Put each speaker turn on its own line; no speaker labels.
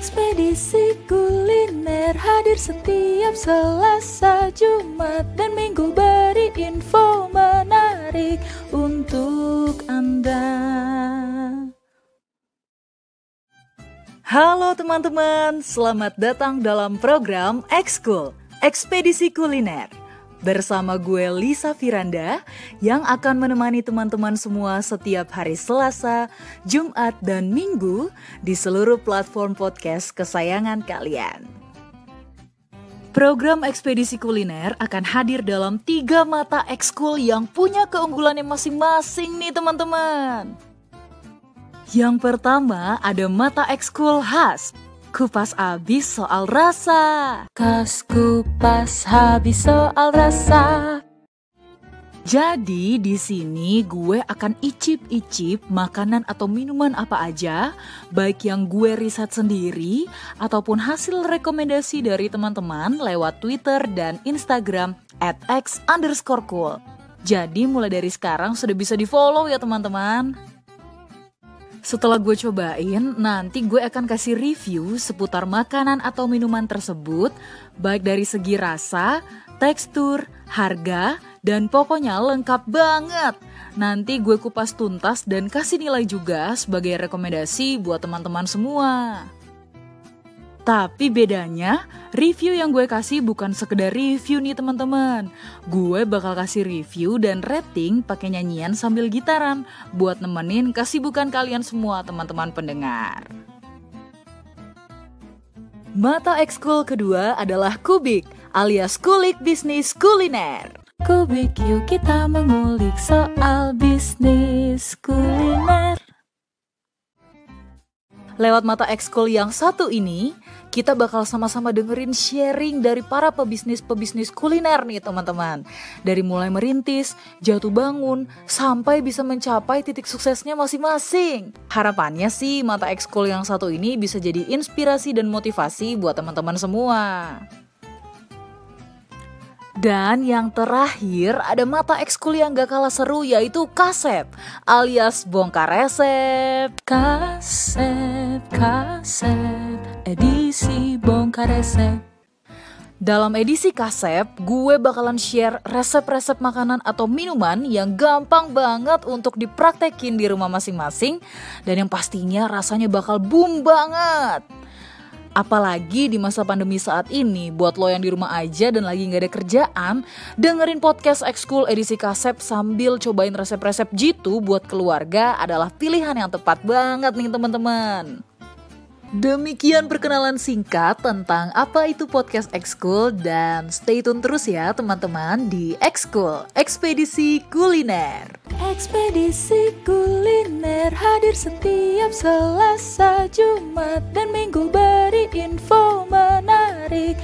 Ekspedisi kuliner hadir setiap Selasa, Jumat, dan Minggu beri info menarik untuk Anda.
Halo teman-teman, selamat datang dalam program Ekskul, Ekspedisi Kuliner. Bersama gue Lisa Firanda yang akan menemani teman-teman semua setiap hari Selasa, Jumat, dan Minggu di seluruh platform podcast kesayangan kalian. Program Ekspedisi Kuliner akan hadir dalam tiga mata ekskul yang punya keunggulannya masing-masing nih teman-teman. Yang pertama ada mata ekskul khas Kupas abis soal rasa.
Kas kupas habis soal rasa.
Jadi di sini gue akan icip-icip makanan atau minuman apa aja, baik yang gue riset sendiri ataupun hasil rekomendasi dari teman-teman lewat Twitter dan Instagram at x underscore cool. Jadi mulai dari sekarang sudah bisa di follow ya teman-teman. Setelah gue cobain, nanti gue akan kasih review seputar makanan atau minuman tersebut, baik dari segi rasa, tekstur, harga, dan pokoknya lengkap banget. Nanti gue kupas tuntas dan kasih nilai juga sebagai rekomendasi buat teman-teman semua. Tapi bedanya, review yang gue kasih bukan sekedar review nih teman-teman. Gue bakal kasih review dan rating pakai nyanyian sambil gitaran buat nemenin kesibukan kalian semua teman-teman pendengar. Mata ekskul kedua adalah Kubik alias Kulik Bisnis Kuliner.
Kubik yuk kita mengulik soal bisnis
Lewat mata ekskul yang satu ini, kita bakal sama-sama dengerin sharing dari para pebisnis-pebisnis kuliner nih teman-teman. Dari mulai merintis, jatuh bangun, sampai bisa mencapai titik suksesnya masing-masing. Harapannya sih mata ekskul yang satu ini bisa jadi inspirasi dan motivasi buat teman-teman semua. Dan yang terakhir ada mata ekskul yang gak kalah seru yaitu kasep alias bongkar resep.
Kasep, kasep, edisi bongkar resep.
Dalam edisi kasep, gue bakalan share resep-resep makanan atau minuman yang gampang banget untuk dipraktekin di rumah masing-masing dan yang pastinya rasanya bakal boom banget. Apalagi di masa pandemi saat ini, buat lo yang di rumah aja dan lagi nggak ada kerjaan, dengerin podcast Ekskul edisi kasep sambil cobain resep-resep jitu buat keluarga adalah pilihan yang tepat banget nih teman-teman. Demikian perkenalan singkat tentang apa itu podcast Ekskul dan stay tune terus ya teman-teman di Ekskul, Ekspedisi Kuliner.
Ekspedisi kuliner hadir setiap Selasa, Jumat, dan Minggu. Beri info menarik